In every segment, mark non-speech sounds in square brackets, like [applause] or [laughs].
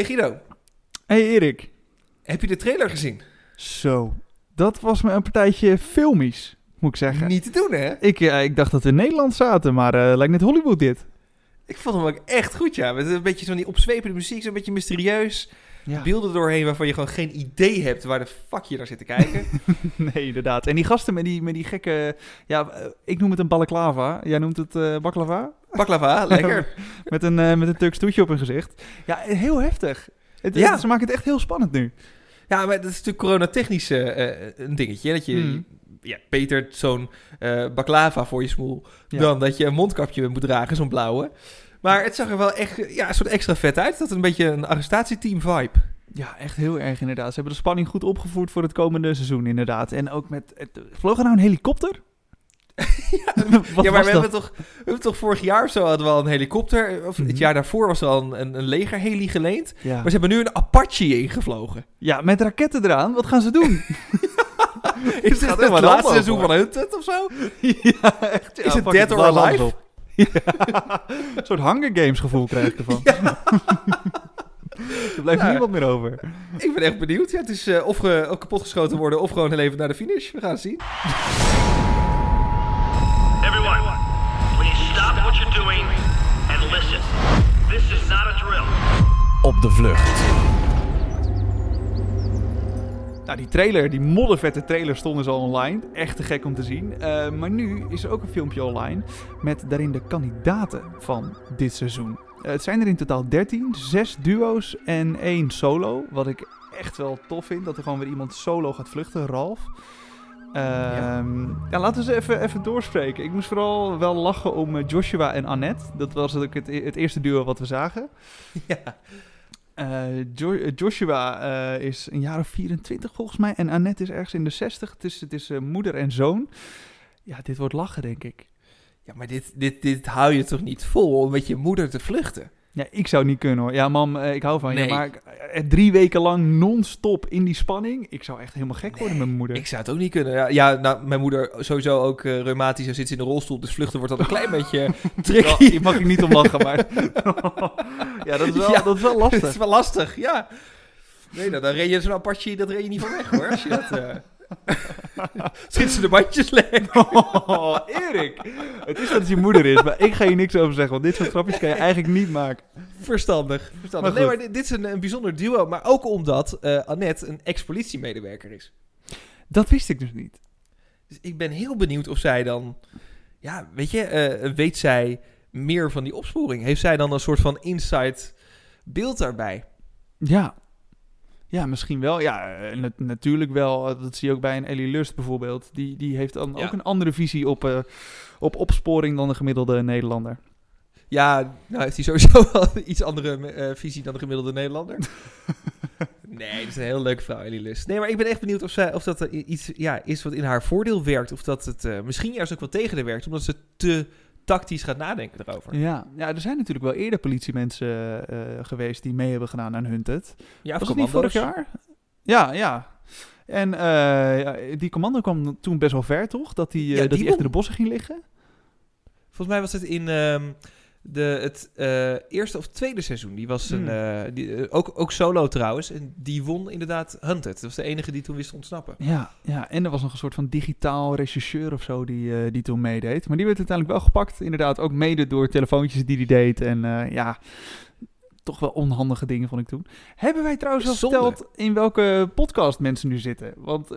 Hey Guido, Hey Erik. heb je de trailer gezien? Zo, dat was me een partijtje filmisch, moet ik zeggen. Niet te doen, hè? Ik, eh, ik dacht dat we in Nederland zaten, maar eh lijkt net Hollywood dit. Ik vond hem ook echt goed, ja. Met een beetje zo'n die opzwepende muziek, zo'n beetje mysterieus. Ja. Beelden doorheen waarvan je gewoon geen idee hebt waar de fuck je naar zit te kijken. [laughs] nee, inderdaad. En die gasten met die, met die gekke... Ja, eh, ik noem het een balaclava. Jij noemt het eh baklava? Baklava, [laughs] lekker. Met een, eh, met een Turks toetje op hun gezicht. Ja, heel heftig. Het, Ja. Ze maken het echt heel spannend nu. Ja, maar dat is natuurlijk coronatechnisch eh, een dingetje. Dat je Mm. ja, beter zo'n baklava voor je smoel Ja. dan dat je een mondkapje moet dragen, zo'n blauwe. Maar het zag er wel echt ja, een soort extra vet uit. Dat een beetje een arrestatieteam vibe. Ja, echt heel erg inderdaad. Ze hebben de spanning goed opgevoerd voor het komende seizoen inderdaad. En ook met... Het, vloog er nou een helikopter? Ja, maar we hebben, toch, we hebben toch vorig jaar of zo hadden we al een helikopter. Of Mhm. het jaar daarvoor was er al een, een, legerheli geleend. Ja. Maar ze hebben nu een Apache ingevlogen. ja, met raketten eraan. Wat gaan ze doen? [laughs] Is dit gaat het laatste seizoen van Hunted of zo? [laughs] ja, echt. Is het Dead or Alive? Ja. Een soort Hunger Games gevoel krijg ik ervan. [laughs] er blijft Ja. niemand meer over. Ik ben echt benieuwd. Ja, het is eh, of ge, ook kapotgeschoten worden of gewoon heel even naar de finish. We gaan het zien. Everyone, please stop what you're doing and. This is not a drill. Op de vlucht. Nou, die trailer, die moddervette trailer stond dus al online. Echt te gek om te zien. Eh, maar nu is er ook een filmpje online met daarin de kandidaten van dit seizoen. Eh, het zijn er in totaal 13, zes duo's en één solo. Wat ik echt wel tof vind, dat er gewoon weer iemand solo gaat vluchten, Ralf. Ehm, ja. laten we eens even, even doorspreken. Ik moest vooral wel lachen om eh, Joshua en Annette. Dat was ook het, het eerste duo wat we zagen. [laughs] Ja. Eh, Jo- eh, Joshua is een jaar of 24 volgens mij. En Annette is ergens in de 60. Het is, het is moeder en zoon. Ja, dit wordt lachen, denk ik. Ja, maar dit, dit, dit hou je toch niet vol om met je moeder te vluchten? Ja, ik zou het niet kunnen hoor. Ja, mam, eh, ik hou van Nee. je. Maar eh, drie weken lang non-stop in die spanning. Ik zou echt helemaal gek worden met mijn moeder. Ik zou het ook niet kunnen. Ja, ja nou, mijn moeder sowieso ook eh reumatisch en zit ze in de rolstoel. Dus vluchten wordt al een klein [laughs] beetje tricky. hier mag ik niet om lachen, maar... [laughs] ja, dat is wel, Ja. dat is wel [laughs] Het is lastig. wel lastig, ja. Nee, nou, dan reed je zo'n Apache, dat reed je niet van weg hoor. Als je dat, eh [laughs] Zit ze de bandjes leeg. [laughs] Oh, Erik. Het is dat het je moeder is, maar ik ga hier niks over zeggen. Want dit soort grapjes kan je eigenlijk niet maken. Verstandig. verstandig. Maar nee, maar dit, is een, een bijzonder duo. Maar ook omdat eh, Annette een ex-politiemedewerker is. Dat wist ik dus niet. Dus ik ben heel benieuwd of zij dan... Ja, weet je, eh, weet zij meer van die opsporing? Heeft zij dan een soort van inside beeld daarbij? Ja. Ja, misschien wel. Ja, eh, nat- natuurlijk wel. Eh, Dat zie je ook bij een Ellie Lust bijvoorbeeld. Die, die heeft dan Ja. ook een andere visie op, eh, op opsporing dan de gemiddelde Nederlander. Ja, nou heeft hij sowieso [laughs] wel iets andere visie dan de gemiddelde Nederlander. [laughs] nee, dat is een heel leuke vrouw, Ellie Lust. Nee, maar ik ben echt benieuwd of, zij, of dat iets ja, is wat in haar voordeel werkt. Of dat het misschien juist ook wel tegen haar werkt. Omdat ze te tactisch gaat nadenken erover. Ja, ja, er zijn natuurlijk wel eerder politiemensen eh, geweest die mee hebben gedaan aan Hunted. Ja, Was het niet vorig jaar? Ja, ja. En eh, die commando kwam toen best wel ver, toch? Dat hij Ja, eh, dat die echt in de bossen ging liggen. Volgens mij was het in ehm, de, het eh, eerste of tweede seizoen. Die was een, Hmm. eh, die, eh, ook, ook solo trouwens. En die won inderdaad Hunted. Dat was de enige die toen wist te ontsnappen. Ja, ja, en er was nog een soort van digitaal rechercheur of zo die, die toen meedeed. Maar die werd uiteindelijk wel gepakt. Inderdaad, ook mede door telefoontjes die hij deed. En ja, toch wel onhandige dingen vond ik toen. Hebben wij trouwens al verteld in welke podcast mensen nu zitten? Want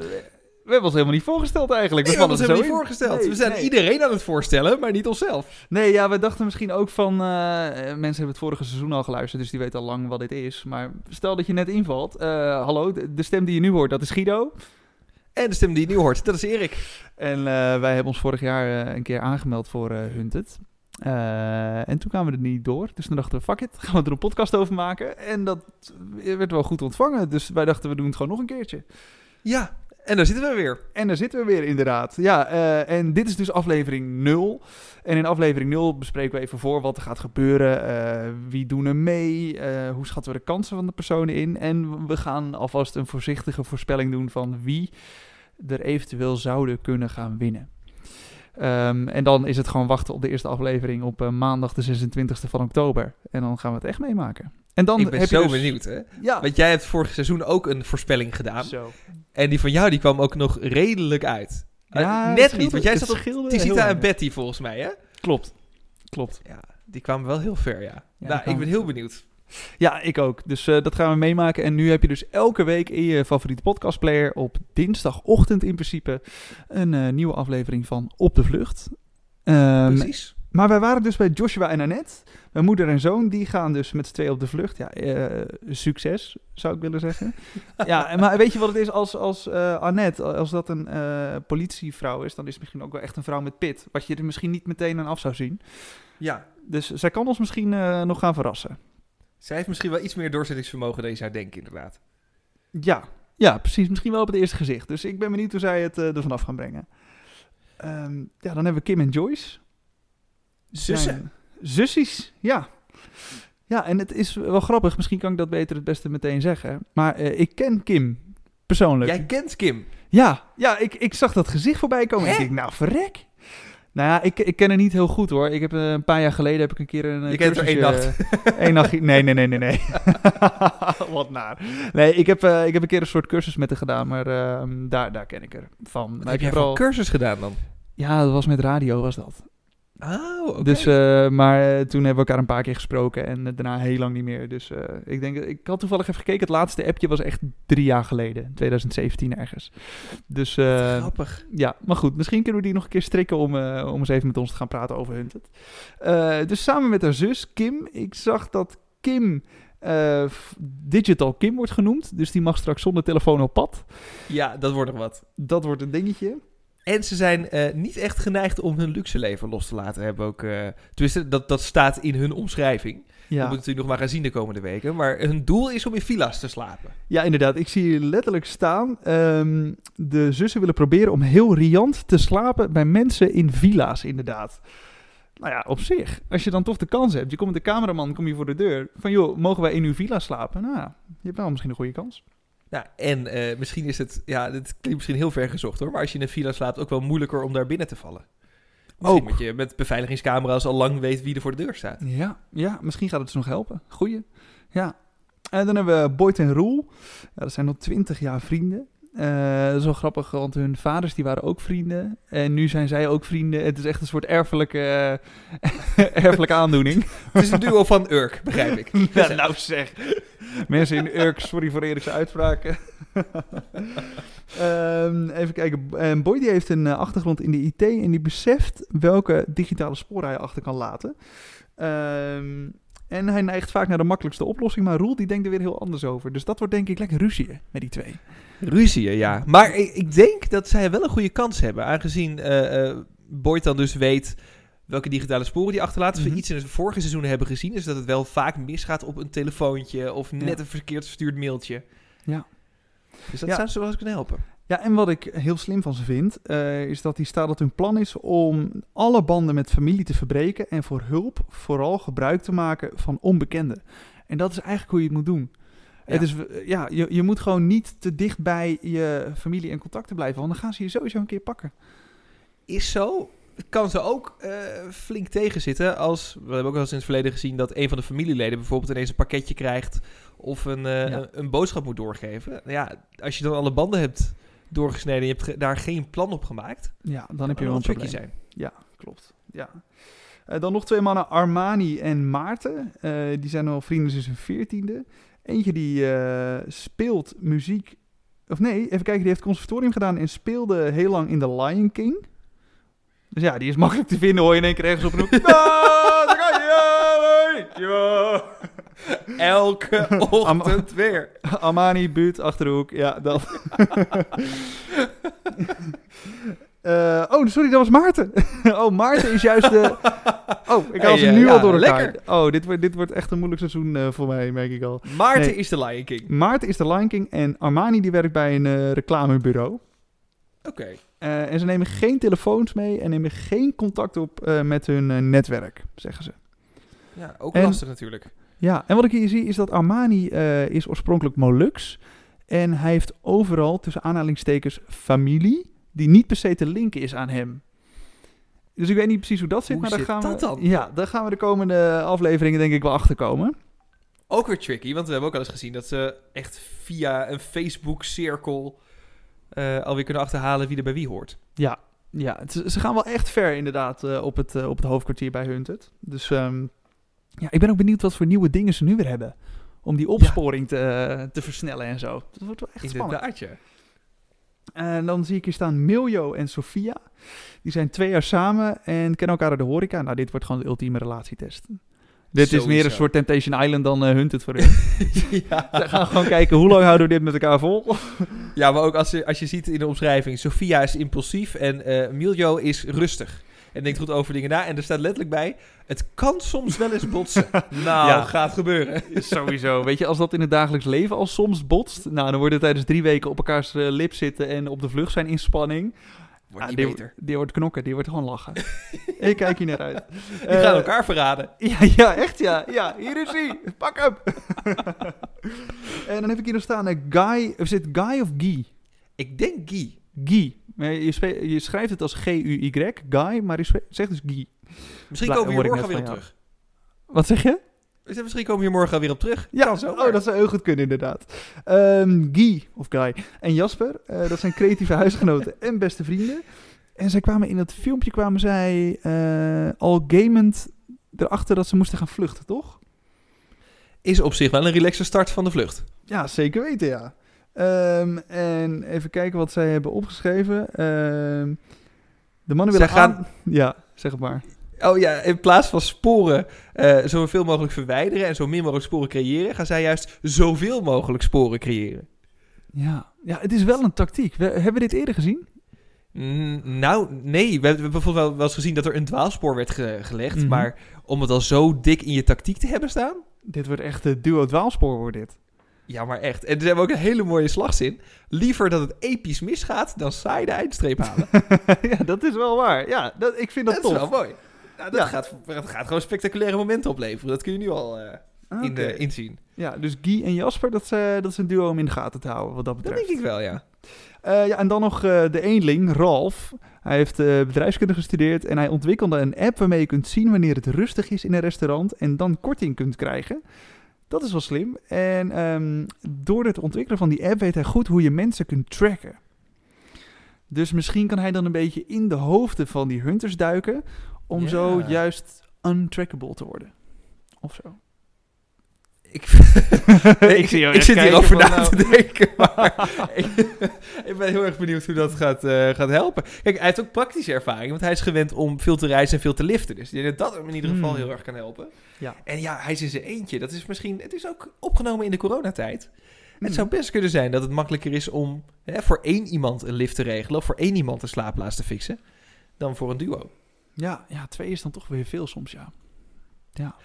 we hebben ons helemaal niet voorgesteld eigenlijk. Nee, We hadden het er helemaal niet in. voorgesteld. Nee, we zijn nee. iedereen aan het voorstellen, maar niet onszelf. Nee, ja, we dachten misschien ook van... eh, eh, mensen hebben het vorige seizoen al geluisterd, dus die weten al lang wat dit is. Maar stel dat je net invalt. eh, hallo, de, de stem die je nu hoort, dat is Guido. En de stem die je nu hoort, dat is Erik. En eh, wij hebben ons vorig jaar eh, een keer aangemeld voor eh Hunted. Eh, en toen kwamen we er niet door. Dus toen dachten we, fuck it, gaan we er een podcast over maken. En dat werd wel goed ontvangen. Dus wij dachten, we doen het gewoon nog een keertje. Ja, en daar zitten we weer. En daar zitten we weer inderdaad. Ja, eh, en dit is dus aflevering 0. En in aflevering 0 bespreken we even voor wat er gaat gebeuren. eh, wie doen er mee? eh, hoe schatten we de kansen van de personen in? En we gaan alvast een voorzichtige voorspelling doen van wie er eventueel zouden kunnen gaan winnen. Ehm, en dan is het gewoon wachten op de eerste aflevering op maandag de 26e van oktober. En dan gaan we het echt meemaken. En dan ik ben heb je zo dus- benieuwd, hè? Ja. Want jij hebt vorig seizoen ook een voorspelling gedaan. Zo. En die van jou, die kwam ook nog redelijk uit. Eh, Ja, net niet, want jij zat op Tisita heel en. Betty volgens mij, hè? Klopt. Klopt. Ja, die kwamen wel heel ver, ja. nou, ik ben heel benieuwd. Ja, ik ook. Dus eh, dat gaan we meemaken. En nu heb je dus elke week in je favoriete podcastplayer op dinsdagochtend in principe een eh, nieuwe aflevering van Op de Vlucht. Ehm, Precies. Maar wij waren dus bij Joshua en Annette. Mijn moeder en zoon, die gaan dus met z'n tweeën op de vlucht. Ja, eh, succes, zou ik willen zeggen. [laughs] ja, maar weet je wat het is als, als eh, Annette, als dat een eh, politievrouw is, dan is het misschien ook wel echt een vrouw met pit. Wat je er misschien niet meteen aan af zou zien. Ja, Dus zij kan ons misschien nog gaan verrassen. zij heeft misschien wel iets meer doorzettingsvermogen dan je zou denken, inderdaad. Ja, ja, precies. Misschien wel op het eerste gezicht. Dus ik ben benieuwd hoe zij het er vanaf gaan brengen. Ehm, ja, dan hebben we Kim en Joyce. Zussen. Zijn Zussies, ja. Ja, en het is wel grappig. Misschien kan ik dat beter het beste meteen zeggen. Maar eh, ik ken Kim persoonlijk. Jij kent Kim. Ja, ja ik, ik zag dat gezicht voorbij komen. En ik denk, nou, verrek. Nou ja, ik, ik ken haar niet heel goed hoor. Ik heb eh, een paar jaar geleden heb ik een keer een. eh, Je kent haar één cursusje- Eén nachtje. Nee, nee, nee, nee, nee. [laughs] Wat naar. Nee, ik heb, eh, ik heb een keer een soort cursus met haar gedaan, maar ehm, daar, daar ken ik er van. Maar heb ik jij heb voor al- cursus gedaan dan? Ja, dat was met radio, was dat. Oh. Dus, eh, maar eh, toen hebben we elkaar een paar keer gesproken en eh, daarna heel lang niet meer. Dus ik denk, ik had toevallig even gekeken. Het laatste appje was echt drie jaar geleden, 2017 ergens. Dus Grappig. ja, maar goed, misschien kunnen we die nog een keer strikken om, om eens even met ons te gaan praten over Hunted. Dus samen met haar zus Kim, ik zag dat Kim Digital Kim wordt genoemd. Dus die mag straks zonder telefoon op pad. Ja, dat wordt nog wat. Dat wordt een dingetje. En ze zijn eh, niet echt geneigd om hun luxe leven los te laten. Hebben ook, tenminste, dat, dat staat in hun omschrijving. Dat Ja. moet ik natuurlijk nog maar gaan zien de komende weken. Maar hun doel is om in villa's te slapen. ja, inderdaad. Ik zie letterlijk staan. ehm, de zussen willen proberen om heel riant te slapen bij mensen in villa's, inderdaad. Nou ja, op zich. Als je dan toch de kans hebt. Je komt met de cameraman, kom je voor de deur. Van joh, mogen wij in uw villa slapen? Nou ja, je hebt wel misschien een goede kans. Nou, en eh, misschien is het, ja, dit klinkt misschien heel ver gezocht hoor. Maar als je in een villa slaapt, ook wel moeilijker om daar binnen te vallen. Misschien omdat je met beveiligingscamera's al lang weet wie er voor de deur staat. Ja, ja, misschien gaat het ze nog helpen. Goeie. Ja. En dan hebben we Boyd en Roel. Ja, dat zijn al twintig jaar vrienden. Eh, dat is wel grappig, want hun vaders die waren ook vrienden. En nu zijn zij ook vrienden. Het is echt een soort erfelijke, eh, [laughs] erfelijke aandoening. Het is een duo van Urk, begrijp ik. [laughs] Ja, nou zeg. Mensen in Urk, sorry voor Erikse uitspraken. [laughs] Ehm, even kijken. En Boy die heeft een eh, achtergrond in de IT en die beseft welke digitale sporen hij achter kan laten. Ehm, en hij neigt vaak naar de makkelijkste oplossing, maar Roel die denkt er weer heel anders over. Dus dat wordt denk ik lekker ruzie met die twee. Ruzieën, ja. Maar ik, ik denk dat zij wel een goede kans hebben. Aangezien eh, Boyd dan dus weet welke digitale sporen die achterlaat. Als Mhm. we iets in het vorige seizoen hebben gezien... is dat het wel vaak misgaat op een telefoontje... of net Ja. een verkeerd verstuurd mailtje. Ja. Dus dat Ja. zou ze wel eens kunnen helpen. Ja, en wat ik heel slim van ze vind, eh, is dat die staat dat hun plan is om alle banden met familie te verbreken en voor hulp vooral gebruik te maken van onbekenden. En dat is eigenlijk hoe je het moet doen. Ja. Het is, eh, ja, je, je moet gewoon niet te dicht bij je familie en contacten blijven, want dan gaan ze je sowieso een keer pakken. Is zo. Het kan ze ook eh, flink tegenzitten als... We hebben ook wel eens in het verleden gezien... dat een van de familieleden bijvoorbeeld ineens een pakketje krijgt... of een, Ja. een, een boodschap moet doorgeven. Ja, als je dan alle banden hebt doorgesneden... en je hebt daar geen plan op gemaakt... Ja, dan heb je wel een probleem. zijn. Ja, klopt. Ja. Eh, dan nog twee mannen, Armani en Maarten. Eh, die zijn al vrienden sinds hun veertiende. Eentje die eh, speelt muziek... Of nee, even kijken, die heeft conservatorium gedaan en speelde heel lang in The Lion King. Dus ja, die is makkelijk te vinden, hoor je in één keer ergens op een hoek. [laughs] [laughs] Elke ochtend weer. Armani, buurt, Achterhoek, ja, dat. [laughs] Eh, oh, sorry, dat was Maarten. [laughs] oh, Maarten is juist de... Oh, ik haal ze nu al door elkaar. lekker. Oh, dit wordt, dit wordt echt een moeilijk seizoen eh, voor mij, merk ik al. Maarten Nee. is de Lion King. Maarten is de Lion King en Armani die werkt bij een eh, reclamebureau. Oké. En ze nemen geen telefoons mee en nemen geen contact op met hun netwerk, zeggen ze. Ja, ook En- lastig natuurlijk. Ja, en wat ik hier zie is dat Armani eh, is oorspronkelijk Molux. En hij heeft overal tussen aanhalingstekens familie die niet per se te linken is aan hem. Dus ik weet niet precies hoe dat zit, Hoe maar daar zit gaan dat we, dan? Ja, daar gaan we de komende afleveringen denk ik wel achter komen. Ook weer tricky, want we hebben ook al eens gezien dat ze echt via een Facebook-cirkel eh, alweer kunnen achterhalen wie er bij wie hoort. Ja, ja ze gaan wel echt ver inderdaad eh, op, het, op het hoofdkwartier bij Hunted. Dus ehm, ja, ik ben ook benieuwd wat voor nieuwe dingen ze nu weer hebben. Om die opsporing te, eh, te versnellen en zo. Dat wordt wel echt spannend. Inderdaad, ja. En dan zie ik hier staan Miljo en Sofia. Die zijn twee jaar samen en kennen elkaar uit de horeca. Nou, dit wordt gewoon de ultieme relatietest. Dit is meer een soort Temptation Island dan eh Hunted voor hun. [laughs] ja. Ze gaan gewoon kijken hoe lang houden we dit met elkaar vol. Ja, maar ook als je, als je ziet in de omschrijving, Sofia is impulsief en eh Miljo is rustig. En denkt goed over dingen na. En er staat letterlijk bij, het kan soms wel eens botsen. [laughs] nou, Ja. gaat gebeuren. Sowieso. Weet je, als dat in het dagelijks leven al soms botst, nou, dan worden tijdens drie weken op elkaars eh, lip zitten en op de vlucht zijn in spanning. Wordt Ah, die, beter. Die wordt knokken, die wordt gewoon lachen. [laughs] ik kijk hier naar uit. Die Eh, gaan elkaar verraden. Ja, ja, echt ja. Ja, hier is hij. Pak hem. [laughs] en dan heb ik hier nog staan, eh, Guy, of is het Guy of Guy? Ik denk Guy. Guy. Je, je schrijft het als G-U-Y, Guy, maar je zegt dus Guy. Misschien komen we hier morgen weer op terug. Wat zeg je? Misschien komen we hier morgen weer op terug. Ja, Kan zo. oh, dat zou heel goed kunnen inderdaad. Ehm, Guy, of Guy, en Jasper, eh, dat zijn creatieve [laughs] huisgenoten en beste vrienden. En zij kwamen in dat filmpje, kwamen zij eh, al gamend erachter dat ze moesten gaan vluchten, toch? Is op zich wel een relaxe start van de vlucht. Ja, zeker weten, ja. Ehm, en even kijken wat zij hebben opgeschreven. Ehm, de mannen willen gaan- aan- Ja, zeg het maar. Oh ja, in plaats van sporen eh zoveel mogelijk verwijderen en zo min mogelijk sporen creëren, gaan zij juist zoveel mogelijk sporen creëren. Ja. ja, het is wel een tactiek. We, hebben we dit eerder gezien? Mm, nou, nee. We hebben, bijvoorbeeld wel, wel eens gezien dat er een dwaalspoor werd ge- gelegd. Mhm. Maar om het al zo dik in je tactiek te hebben staan. Dit wordt echt de duo dwaalspoor, wordt dit. Ja, maar echt. En ze hebben ook een hele mooie slagzin. Liever dat het episch misgaat dan saai de eindstreep halen. [laughs] ja, dat is wel waar. Ja, dat, ik vind dat, dat is tof. wel mooi. Nou, dat, Ja. gaat, dat gaat gewoon spectaculaire momenten opleveren. Dat kun je nu al eh, in, Oké. de, inzien. Ja, dus Guy en Jasper, dat, is, eh, dat is een duo om in de gaten te houden, wat dat Dat betreft. denk ik wel, ja. Eh, ja, en dan nog de eenling, Ralf. Hij heeft bedrijfskunde gestudeerd en hij ontwikkelde een app waarmee je kunt zien wanneer het rustig is in een restaurant en dan korting kunt krijgen. Dat is wel slim. En ehm, door het ontwikkelen van die app weet hij goed hoe je mensen kunt tracken. Dus misschien kan hij dan een beetje in de hoofden van die hunters duiken om zo juist untrackable te worden. Of zo. Ik, [laughs] Ik zie ik zit hierover van, na nou. te denken. [laughs] Maar ik, ik ben heel erg benieuwd hoe dat gaat, eh, gaat helpen. Kijk, hij heeft ook praktische ervaring. Want hij is gewend om veel te reizen en veel te liften. Dus ik denk dat dat hem in ieder geval Hmm. heel erg kan helpen. Ja. En ja, hij is in zijn eentje. Dat is misschien... Het is ook opgenomen in de coronatijd. Hmm. Het zou best kunnen zijn dat het makkelijker is om hè, voor één iemand een lift te regelen. Of voor één iemand een slaapplaats te fixen. Dan voor een duo. Ja, ja, twee is dan toch weer veel soms, ja. Ja,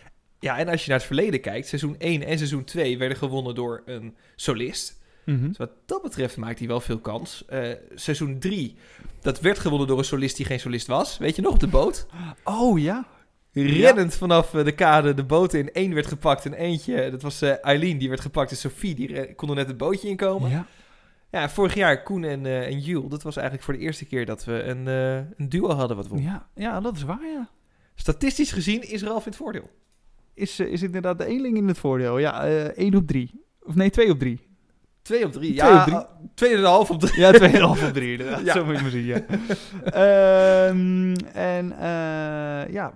en als je naar het verleden kijkt. Seizoen 1 en seizoen 2 werden gewonnen door een solist. Dus wat dat betreft maakt hij wel veel kans. Eh, seizoen 3, dat werd gewonnen door een solist die geen solist was. Weet je nog, op de boot? Oh ja? Rennend vanaf eh, de kade de boot in. Eén werd gepakt en eentje, dat was eh, Eileen, die werd gepakt. En Sophie, die kon er net het bootje inkomen. Ja, Ja. vorig jaar Koen en, eh en Jules. Dat was eigenlijk voor de eerste keer dat we een, eh, een duo hadden wat won. Ja, ja, dat is waar, ja. Statistisch gezien is Ralf in het voordeel. Is, eh, is inderdaad de eenling in het voordeel. Ja, eh 1 op 3. Of nee, 2 op 3. Twee op drie. Twee ja, op drie. ah, tweeënhalf op drie. Ja, 2,5 op 3 inderdaad. [laughs] Ja. Zo moet je maar zien, ja. Ehm, en eh, ja,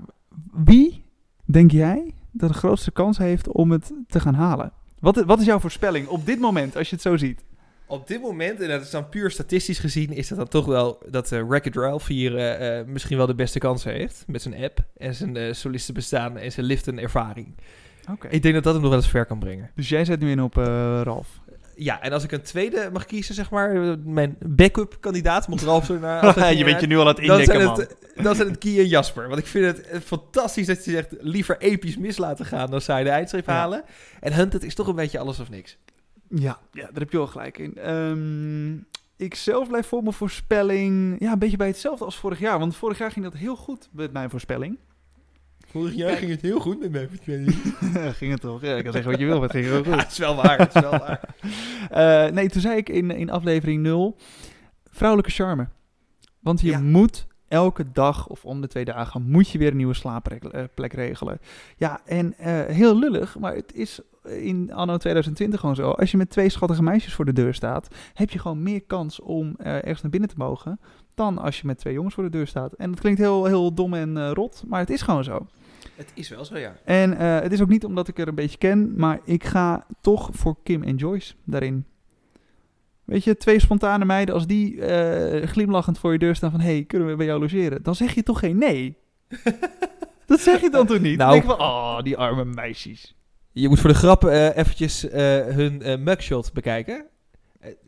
wie denk jij dat de grootste kans heeft om het te gaan halen? Wat, wat is jouw voorspelling op dit moment, als je het zo ziet? Op dit moment, en dat is dan puur statistisch gezien, is het dan toch wel dat uh, Wreck-It Ralph hier eh, eh, misschien wel de beste kansen heeft. Met zijn app en zijn eh solisten bestaan en zijn liften ervaring. Ik denk dat dat hem nog wel eens ver kan brengen. Dus jij zet nu in op Ralf. Ja, en als ik een tweede mag kiezen, zeg maar, mijn backup kandidaat, mocht Ralf zo naar... [laughs] je bent je nu al aan het indekken, zijn, man. het, dan zijn het Guy en Jasper. Want ik vind het fantastisch dat je zegt, liever episch mis laten gaan dan saai de eindstreep Ja. halen. En Hunted is toch een beetje alles of niks. Ja, ja, daar heb je wel gelijk in. Ehm, ik zelf blijf voor mijn voorspelling ja, een beetje bij hetzelfde als vorig jaar. Want vorig jaar ging dat heel goed met mijn voorspelling. Vorig jaar ging het heel goed met mijn voorspelling. [laughs] ging het toch? Ja, ik kan zeggen wat je wil, maar het ging heel [laughs] Ja, goed. het is wel waar, het is wel waar. [laughs] Eh, nee, toen zei ik in, in aflevering 0 vrouwelijke charme. Want je Ja. moet elke dag of om de twee dagen moet je weer een nieuwe slaapplek regelen. Ja, en eh, heel lullig, maar het is in anno 2020 gewoon zo. Als je met twee schattige meisjes voor de deur staat, heb je gewoon meer kans om eh, ergens naar binnen te mogen dan als je met twee jongens voor de deur staat. En dat klinkt heel, heel dom en eh, rot, maar het is gewoon zo. Het is wel zo, ja. En eh, het is ook niet omdat ik er een beetje ken, maar ik ga toch voor Kim en Joyce daarin. Weet je, twee spontane meiden, als die eh, glimlachend voor je deur staan van... hey, kunnen we bij jou logeren? Dan zeg je toch geen nee? [laughs] dat zeg je dan toch niet? Nou. Dan denk van, oh, die arme meisjes. Je moet voor de grap eh eventjes eh, hun mugshot bekijken.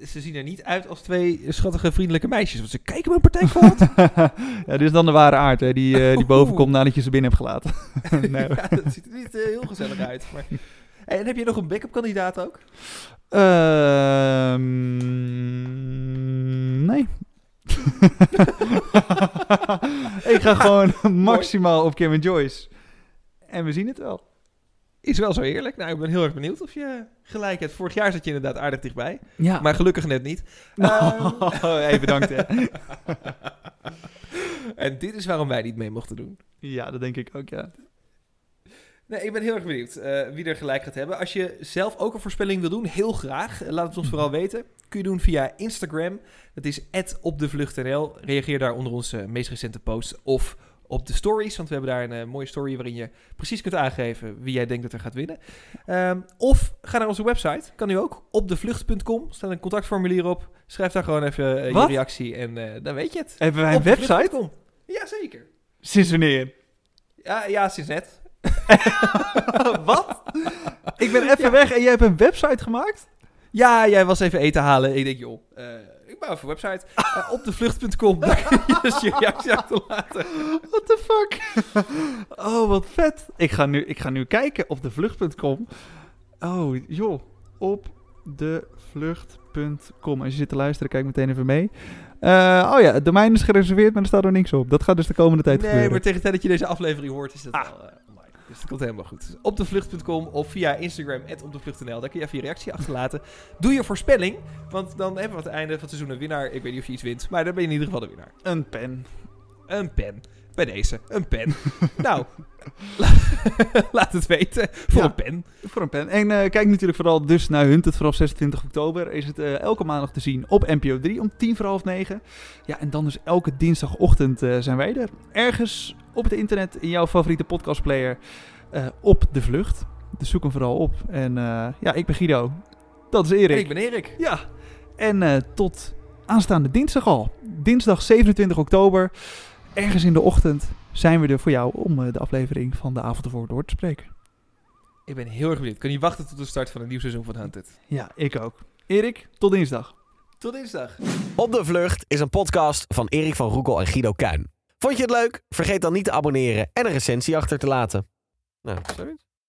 Ze zien er niet uit als twee schattige, vriendelijke meisjes. Want ze kijken me een partij kwaad. [laughs] ja, dit is dan de ware aard, hè, die, die [laughs] boven Oeh. komt nadat je ze binnen hebt gelaten. nee. ja, dat ziet er niet heel gezellig uit. Maar... Hey, en heb je nog een backup kandidaat ook? Ehm, nee. [laughs] ik ga gewoon maximaal op Kim en Joyce. En we zien het wel. Is wel zo eerlijk. Nou, ik ben heel erg benieuwd of je gelijk hebt. Vorig jaar zat je inderdaad aardig dichtbij. Ja. Maar gelukkig net niet. [laughs] Oh, hey, bedankt hè. [laughs] En dit is waarom wij niet mee mochten doen. Ja, dat denk ik ook, ja. Nee, ik ben heel erg benieuwd eh, wie er gelijk gaat hebben. Als je zelf ook een voorspelling wil doen, heel graag. Eh, Laat het ons vooral weten. Kun je doen via Instagram. Dat is @opdevlucht.nl. Reageer daar onder onze meest recente post of op de stories. Want we hebben daar een eh, mooie story waarin je precies kunt aangeven wie jij denkt dat er gaat winnen. Ehm, of ga naar onze website. Kan nu ook. Opdevlucht.com. Staat een contactformulier op. Schrijf daar gewoon even je reactie en dan weet je het. Hebben wij een website? Jazeker. Sinds wanneer? Ja, ja, sinds net. [laughs] Wat? Ik ben even weg en jij hebt een website gemaakt? Ja, jij was even eten halen. Ik denk, joh, eh, ik bouw even een website. [laughs] Uh, opdevlucht.com. Daar kun je dus je reactie achterlaten. What the fuck? Oh, wat vet. Ik ga nu, ik ga nu kijken op de vlucht.com. Oh, joh. Op de vlucht.com. Als je zit te luisteren, kijk meteen even mee. Eh, oh ja, het domein is gereserveerd, maar er staat er niks op. Dat gaat dus de komende tijd Nee, gebeuren. maar tegen de tijd dat je deze aflevering hoort, is dat Ah. eh, online. Dus dat komt helemaal goed. Dus opdevlucht.com of via Instagram, opdevlucht.nl. Daar kun je even je reactie achterlaten. Doe je voorspelling, want dan hebben we aan het einde van het seizoen een winnaar. Ik weet niet of je iets wint, maar dan ben je in ieder geval de winnaar. Een pen. Een pen. Bij deze, een pen. [laughs] nou, [laughs] laat het weten. Voor Ja. een pen. Voor een pen. En eh, kijk natuurlijk vooral dus naar Hunted vanaf 26 oktober. Is het eh, elke maandag te zien op NPO 3 om tien voor half negen. Ja, en dan dus elke dinsdagochtend eh, zijn wij er. Ergens op het internet in jouw favoriete podcastplayer eh, op de vlucht. Dus zoek hem vooral op. En eh, ja, ik ben Guido. Dat is Erik. En ik ben Erik. Ja, en eh, tot aanstaande dinsdag al. Dinsdag 27 oktober. Ergens in de ochtend zijn we er voor jou om de aflevering van de avond ervoor door te spreken. Ik ben heel erg benieuwd. Ik kan niet wachten tot de start van een nieuw seizoen van Hunted. Ja, ik ook. Erik, tot dinsdag. Tot dinsdag. Op de Vlucht is een podcast van Erik van Roekel en Guido Kuin. Vond je het leuk? Vergeet dan niet te abonneren en een recensie achter te laten. Nou, zoiets.